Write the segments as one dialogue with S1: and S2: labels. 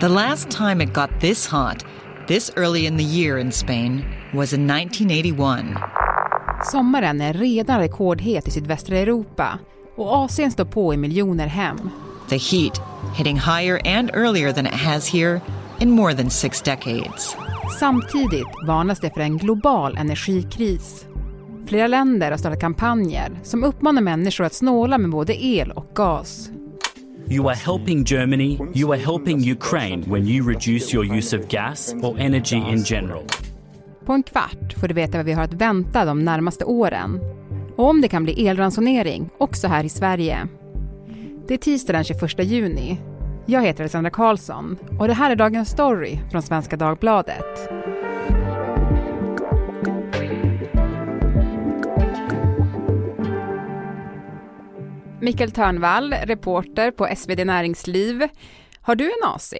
S1: The last time it got this hot, this early in the year in Spain, was in 1981.
S2: Sommaren är redan rekordhet i sydvästra Europa och Asien står på i miljoner hem.
S1: The heat hitting higher and earlier than it has here in more than six decades.
S2: Samtidigt varnas det för en global energikris. Flera länder har startat kampanjer som uppmanar människor att snåla med både el och gas.
S3: You are helping Germany, you are helping Ukraine when you reduce your use of gas or energy in general.
S2: På en kvart får du veta vad vi har att vänta de närmaste åren. Och om det kan bli elransonering också här i Sverige. Det är tisdag den 21 juni. Jag heter Alexandra Karlsson och det här är dagens story från Svenska Dagbladet. Mikael Törnvall, reporter på SvD Näringsliv. Har du en AC?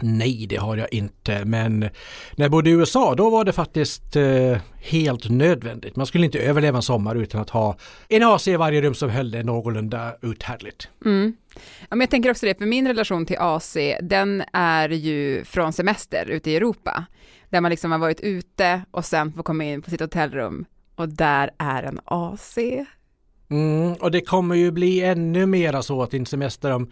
S4: Nej, det har jag inte. Men när jag bodde i USA då var det faktiskt eh, helt nödvändigt. Man skulle inte överleva en sommar utan att ha en AC i varje rum som höll det någorlunda uthärdligt.
S2: Mm. Ja, men jag tänker också det, för min relation till AC, den är ju från semester ute i Europa. Där man liksom har varit ute och sen får komma in på sitt hotellrum och där är en AC.
S4: Mm, och det kommer ju bli ännu mera så att din semester om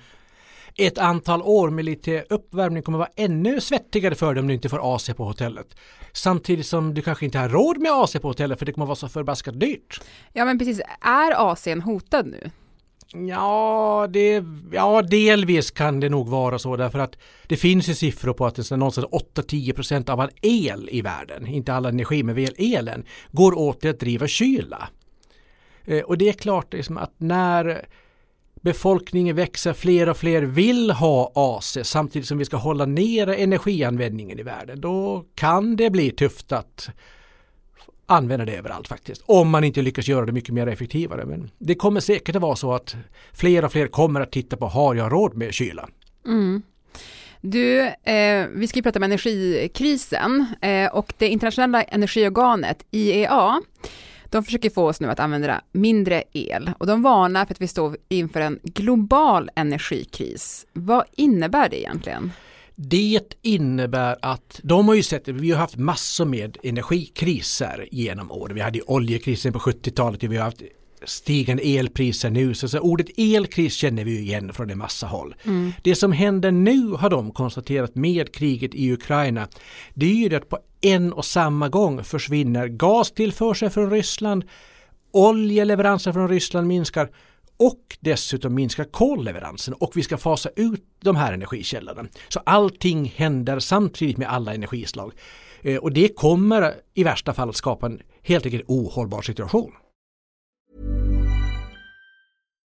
S4: ett antal år med lite uppvärmning kommer vara ännu svettigare för dig om du inte får AC på hotellet. Samtidigt som du kanske inte har råd med AC på hotellet för det kommer vara så förbaskat dyrt.
S2: Ja men precis, är ACn hotad nu?
S4: Ja, det, ja, delvis kan det nog vara så därför att det finns ju siffror på att det är någonstans 8-10% av all el i världen, inte all energi men väl elen, går åt till att driva kyla. Eh, och det är klart liksom att när befolkningen växer, fler och fler vill ha AC samtidigt som vi ska hålla nere energianvändningen i världen, då kan det bli tufft att använda det överallt faktiskt. Om man inte lyckas göra det mycket mer effektivare. Men det kommer säkert att vara så att fler och fler kommer att titta på, har jag råd med kyla?
S2: Mm. Du, eh, vi ska ju prata om energikrisen eh, och det internationella energiorganet IEA de försöker få oss nu att använda mindre el och de varnar för att vi står inför en global energikris. Vad innebär det egentligen?
S4: Det innebär att de har ju sett, vi har haft massor med energikriser genom åren. Vi hade oljekrisen på 70-talet, vi har haft stigande elpriser nu. Så, så ordet elkris känner vi igen från en massa håll. Mm. Det som händer nu har de konstaterat med kriget i Ukraina. Det är ju att på en och samma gång försvinner gastillförsel från Ryssland, oljeleveranser från Ryssland minskar och dessutom minskar kolleveransen och vi ska fasa ut de här energikällorna. Så allting händer samtidigt med alla energislag. Eh, och det kommer i värsta fall att skapa en helt enkelt ohållbar situation.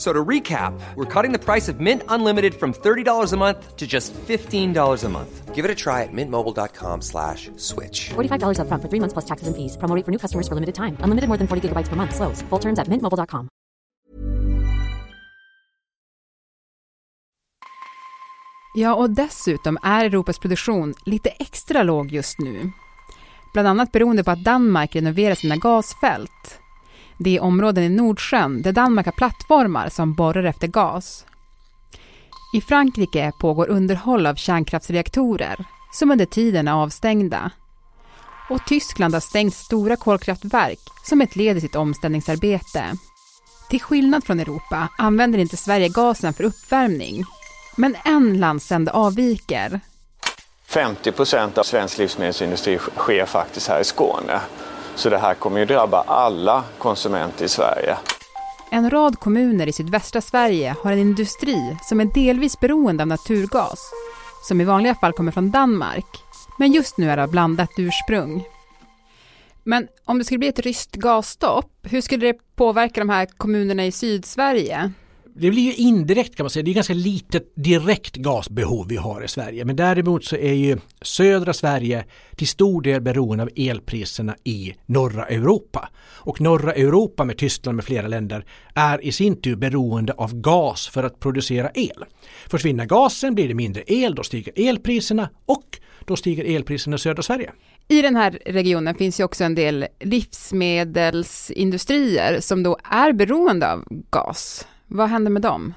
S5: So to recap, we're cutting the price of Mint Unlimited from $30 a month to just $15 a month. Give it a try at mintmobile.com slash switch.
S6: $45 up front for three months plus taxes and fees. Promo for new customers for limited time. Unlimited more than 40 gigabytes per month. Slows. Full terms at mintmobile.com.
S2: Ja, och dessutom är Europas produktion lite extra låg just nu. Bland annat beroende på att Danmark renoverar sina gasfält. Det är områden i Nordsjön där Danmark har plattformar som borrar efter gas. I Frankrike pågår underhåll av kärnkraftsreaktorer som under tiden är avstängda. Och Tyskland har stängt stora kolkraftverk som ett led i sitt omställningsarbete. Till skillnad från Europa använder inte Sverige gasen för uppvärmning. Men en landsände avviker.
S7: 50 procent av svensk livsmedelsindustri sker faktiskt här i Skåne. Så det här kommer ju drabba alla konsumenter i Sverige.
S2: En rad kommuner i sydvästra Sverige har en industri som är delvis beroende av naturgas, som i vanliga fall kommer från Danmark, men just nu är det av blandat ursprung. Men om det skulle bli ett ryskt gasstopp, hur skulle det påverka de här kommunerna i Sydsverige?
S4: Det blir ju indirekt kan man säga. Det är ganska litet direkt gasbehov vi har i Sverige. Men däremot så är ju södra Sverige till stor del beroende av elpriserna i norra Europa. Och norra Europa med Tyskland med flera länder är i sin tur beroende av gas för att producera el. Försvinner gasen blir det mindre el, då stiger elpriserna och då stiger elpriserna i södra Sverige.
S2: I den här regionen finns ju också en del livsmedelsindustrier som då är beroende av gas. Vad händer med dem?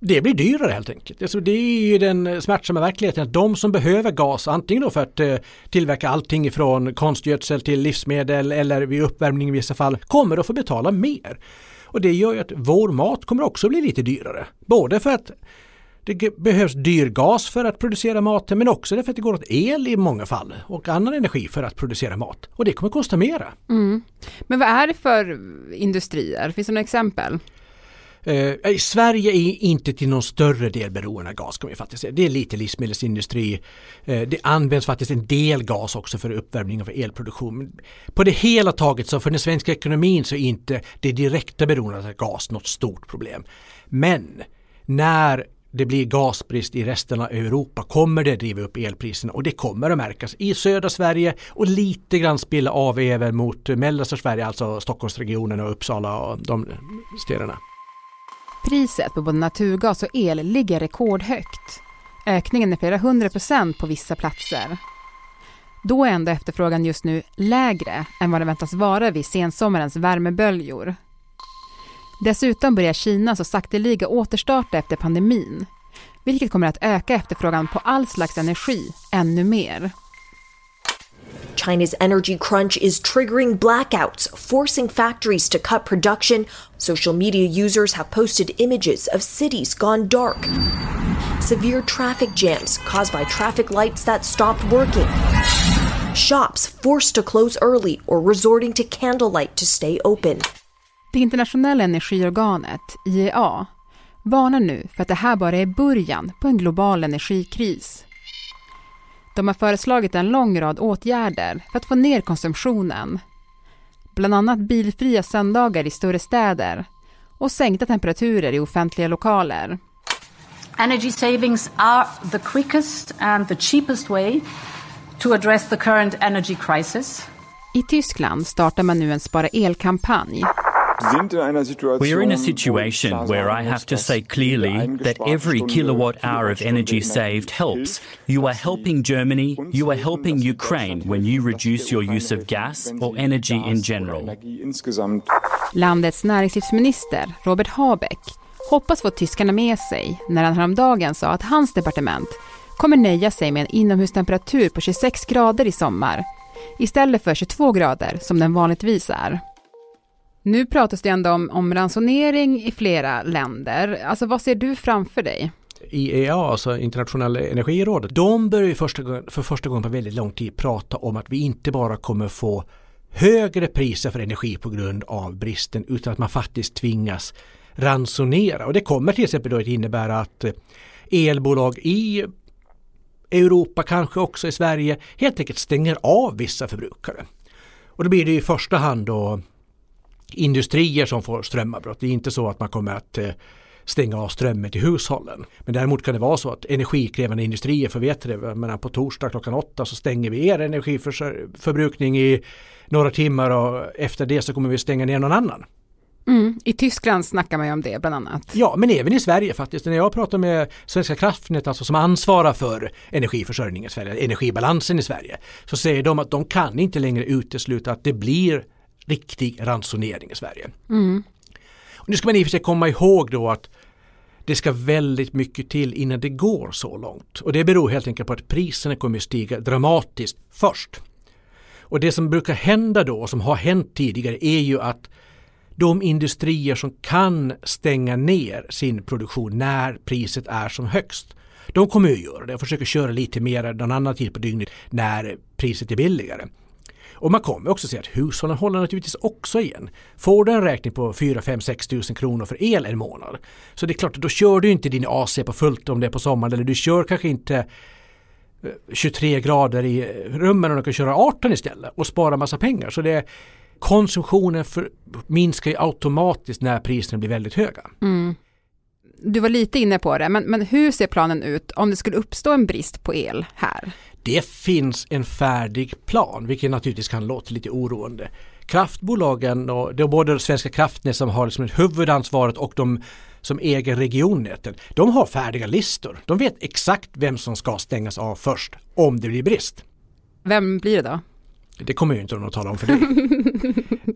S4: Det blir dyrare helt enkelt. Alltså det är ju den smärtsamma verkligheten att de som behöver gas, antingen då för att eh, tillverka allting ifrån konstgödsel till livsmedel eller vid uppvärmning i vissa fall, kommer att få betala mer. Och det gör ju att vår mat kommer också bli lite dyrare. Både för att det behövs dyr gas för att producera maten men också därför att det går åt el i många fall och annan energi för att producera mat. Och det kommer att kosta mera.
S2: Mm. Men vad är det för industrier? Finns det några exempel?
S4: Eh, eh, Sverige är inte till någon större del beroende av gas kan vi faktiskt säga. Det är lite livsmedelsindustri. Eh, det används faktiskt en del gas också för uppvärmning av elproduktion. På det hela taget så för den svenska ekonomin så är inte det direkta beroendet av gas något stort problem. Men när det blir gasbrist i resten av Europa kommer det driva upp elpriserna och det kommer att märkas i södra Sverige och lite grann spilla av även mot mellersta Sverige, alltså Stockholmsregionen och Uppsala och de städerna.
S2: Priset på både naturgas och el ligger rekordhögt. Ökningen är flera hundra procent på vissa platser. Då är ändå efterfrågan just nu lägre än vad den väntas vara vid sensommarens värmeböljor. Dessutom börjar Kina så sakteliga återstarta efter pandemin, vilket kommer att öka efterfrågan på all slags energi ännu mer.
S8: China's energy crunch is triggering blackouts, forcing factories to cut production. Social media users have posted images of cities gone dark. Severe traffic jams caused by traffic lights that stopped working. Shops forced to close early or resorting to candlelight to stay open.
S2: Det internationella energiorganet, IEA, varnar nu för att det här bara är början på en global energikris. De har föreslagit en lång rad åtgärder för att få ner konsumtionen. Bland annat bilfria söndagar i större städer och sänkta temperaturer i offentliga lokaler.
S9: Energy savings are the quickest and the cheapest way to address the current energy crisis.
S2: I Tyskland startar man nu en spara el-kampanj
S3: We're in a situation where I have to say clearly that every kilowatt hour of energy saved helps. You are helping Germany, you are helping Ukraine when you reduce your use of gas or energy in general.
S2: Landets näringslivsminister Robert Habeck hoppas få tyskarna med sig när han häromdagen sa att hans departement kommer nöja sig med en inomhustemperatur på 26 grader i sommar istället för 22 grader som den vanligtvis är. Nu pratas det ändå om, om ransonering i flera länder. Alltså vad ser du framför dig?
S4: IEA, alltså internationella energirådet, de börjar första, för första gången på väldigt lång tid prata om att vi inte bara kommer få högre priser för energi på grund av bristen utan att man faktiskt tvingas ransonera. Och det kommer till exempel då att innebära att eh, elbolag i Europa, kanske också i Sverige, helt enkelt stänger av vissa förbrukare. Och då blir det i första hand då industrier som får strömavbrott. Det är inte så att man kommer att eh, stänga av strömmen till hushållen. Men däremot kan det vara så att energikrävande industrier får veta det. Men på torsdag klockan åtta så stänger vi er energiförbrukning i några timmar och efter det så kommer vi stänga ner någon annan.
S2: Mm, I Tyskland snackar man ju om det bland annat.
S4: Ja, men även i Sverige faktiskt. När jag pratar med Svenska kraftnät, alltså som ansvarar för energiförsörjningen i Sverige, energibalansen i Sverige, så säger de att de kan inte längre utesluta att det blir riktig ransonering i Sverige.
S2: Mm.
S4: Och nu ska man i och för sig komma ihåg då att det ska väldigt mycket till innan det går så långt. Och det beror helt enkelt på att priserna kommer att stiga dramatiskt först. Och det som brukar hända då, och som har hänt tidigare, är ju att de industrier som kan stänga ner sin produktion när priset är som högst, de kommer att göra det och försöka köra lite mer någon annan tid på dygnet när priset är billigare. Och man kommer också se att hushållen håller naturligtvis också igen. Får du en räkning på 4, 5, 6 tusen kronor för el en månad. Så det är klart, då kör du inte din AC på fullt om det är på sommaren eller du kör kanske inte eh, 23 grader i rummen och du kan köra 18 istället och spara massa pengar. Så det, konsumtionen för, minskar ju automatiskt när priserna blir väldigt höga.
S2: Mm. Du var lite inne på det, men, men hur ser planen ut om det skulle uppstå en brist på el här?
S4: Det finns en färdig plan, vilket naturligtvis kan låta lite oroande. Kraftbolagen och det är både Svenska kraftnät som har liksom huvudansvaret och de som äger regionnäten, de har färdiga listor. De vet exakt vem som ska stängas av först om det blir brist.
S2: Vem blir det då?
S4: Det kommer ju inte de att tala om för dig.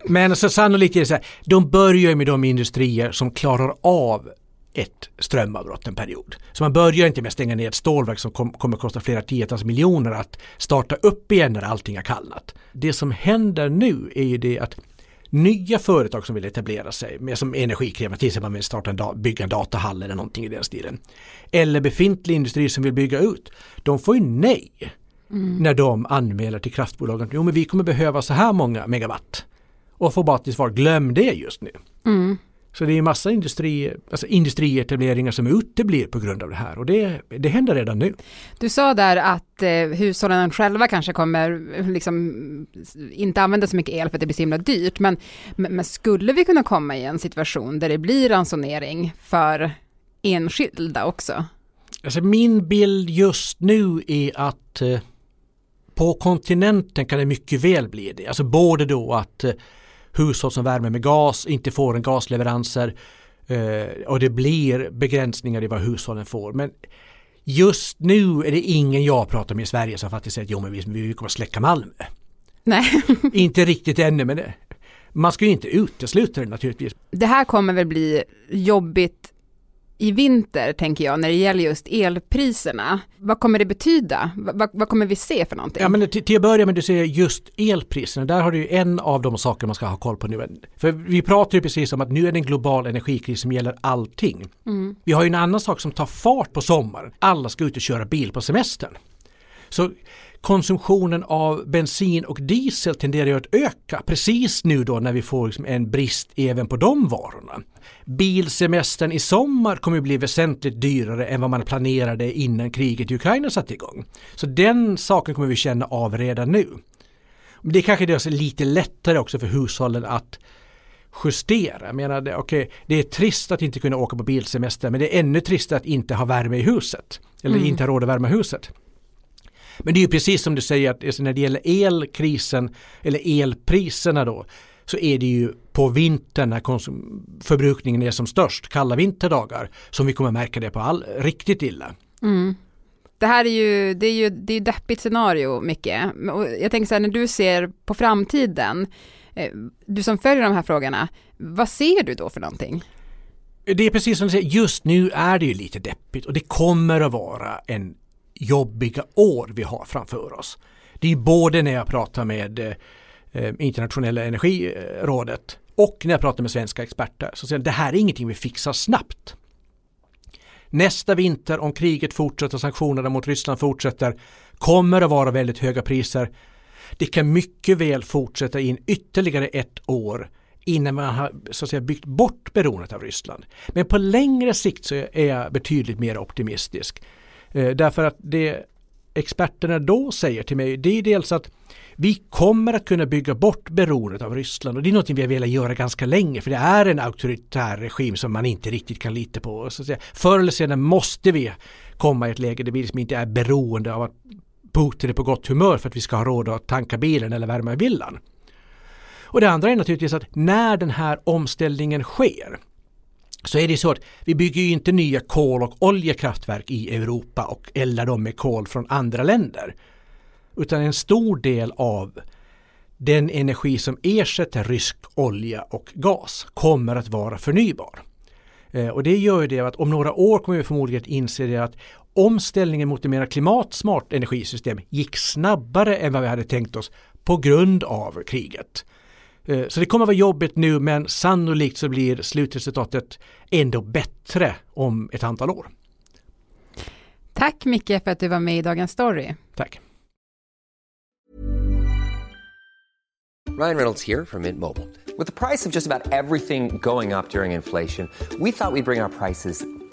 S4: Men så sannolikt är det så här, de börjar med de industrier som klarar av ett strömavbrott en period. Så man börjar inte med att stänga ner ett stålverk som kom, kommer att kosta flera tiotals miljoner att starta upp igen när allting har kallnat. Det som händer nu är ju det att nya företag som vill etablera sig med som energikrävande, till exempel man vill starta en bygga en datahall eller någonting i den stilen. Eller befintlig industri som vill bygga ut, de får ju nej mm. när de anmäler till kraftbolagen. Jo men vi kommer behöva så här många megawatt. Och får bara till svar, glöm det just nu. Mm. Så det är massa industri, alltså industrietableringar som uteblir på grund av det här och det, det händer redan nu.
S2: Du sa där att eh, hushållen själva kanske kommer liksom inte använda så mycket el för att det blir så himla dyrt, men, men skulle vi kunna komma i en situation där det blir ransonering för enskilda också?
S4: Alltså min bild just nu är att eh, på kontinenten kan det mycket väl bli det. Alltså både då att eh, hushåll som värmer med gas inte får en gasleveranser eh, och det blir begränsningar i vad hushållen får. Men just nu är det ingen jag pratar med i Sverige som faktiskt säger att jo men vi, vi kommer att släcka Malmö.
S2: Nej.
S4: inte riktigt ännu men det, man ska ju inte utesluta det naturligtvis.
S2: Det här kommer väl bli jobbigt i vinter, tänker jag, när det gäller just elpriserna. Vad kommer det betyda? Vad, vad kommer vi se för någonting?
S4: Ja, men till, till att börja med, du säger just elpriserna. Där har du en av de saker man ska ha koll på nu. För vi pratar ju precis om att nu är det en global energikris som gäller allting. Mm. Vi har ju en annan sak som tar fart på sommaren. Alla ska ut och köra bil på semestern. Så konsumtionen av bensin och diesel tenderar att öka precis nu då när vi får liksom en brist även på de varorna. Bilsemestern i sommar kommer att bli väsentligt dyrare än vad man planerade innan kriget i Ukraina satte igång. Så den saken kommer vi känna av redan nu. Det är kanske är lite lättare också för hushållen att justera. Jag menar, det, okay, det är trist att inte kunna åka på bilsemester men det är ännu tristare att inte ha värme i huset. Eller mm. inte ha råd att värma huset. Men det är ju precis som du säger att alltså när det gäller elkrisen eller elpriserna då så är det ju på vintern när förbrukningen är som störst, kalla vinterdagar, som vi kommer märka det på all, riktigt illa. Mm.
S2: Det här är ju, det är ju det är deppigt scenario mycket. jag tänker så här, när du ser på framtiden, eh, du som följer de här frågorna, vad ser du då för någonting?
S4: Det är precis som du säger, just nu är det ju lite deppigt och det kommer att vara en jobbiga år vi har framför oss. Det är både när jag pratar med eh, eh, internationella energirådet och när jag pratar med svenska experter så säger det här är ingenting vi fixar snabbt. Nästa vinter om kriget fortsätter, sanktionerna mot Ryssland fortsätter, kommer det vara väldigt höga priser. Det kan mycket väl fortsätta in ytterligare ett år innan man har så att säga, byggt bort beroendet av Ryssland. Men på längre sikt så är jag betydligt mer optimistisk. Eh, därför att det experterna då säger till mig det är dels att vi kommer att kunna bygga bort beroendet av Ryssland och det är något vi har velat göra ganska länge för det är en auktoritär regim som man inte riktigt kan lita på. Så att säga, förr eller senare måste vi komma i ett läge där vi liksom inte är beroende av att Putin är på gott humör för att vi ska ha råd att tanka bilen eller värma villan. Och det andra är naturligtvis att när den här omställningen sker så är det så att vi bygger ju inte nya kol och oljekraftverk i Europa och eldar dem med kol från andra länder. Utan en stor del av den energi som ersätter rysk olja och gas kommer att vara förnybar. Eh, och det gör ju det att om några år kommer vi förmodligen att inse det att omställningen mot ett mer klimatsmart energisystem gick snabbare än vad vi hade tänkt oss på grund av kriget. Eh, så det kommer att vara jobbigt nu men sannolikt så blir slutresultatet ändå bättre om ett antal år.
S2: Tack Micke för att du var med i Dagens Story.
S4: Tack.
S5: Ryan Reynolds här från Mint Mobile. Med priset på nästan allt som går upp under inflationen, trodde vi att vi skulle bring våra priser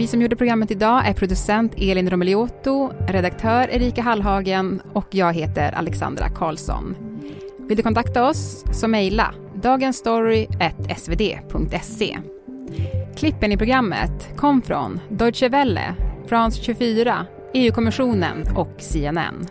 S2: Vi som gjorde programmet idag är producent Elin Romeliotto, redaktör Erika Hallhagen och jag heter Alexandra Karlsson. Vill du kontakta oss så mejla dagensstory.svd.se. Klippen i programmet kom från Deutsche Welle, France 24, EU-kommissionen och CNN.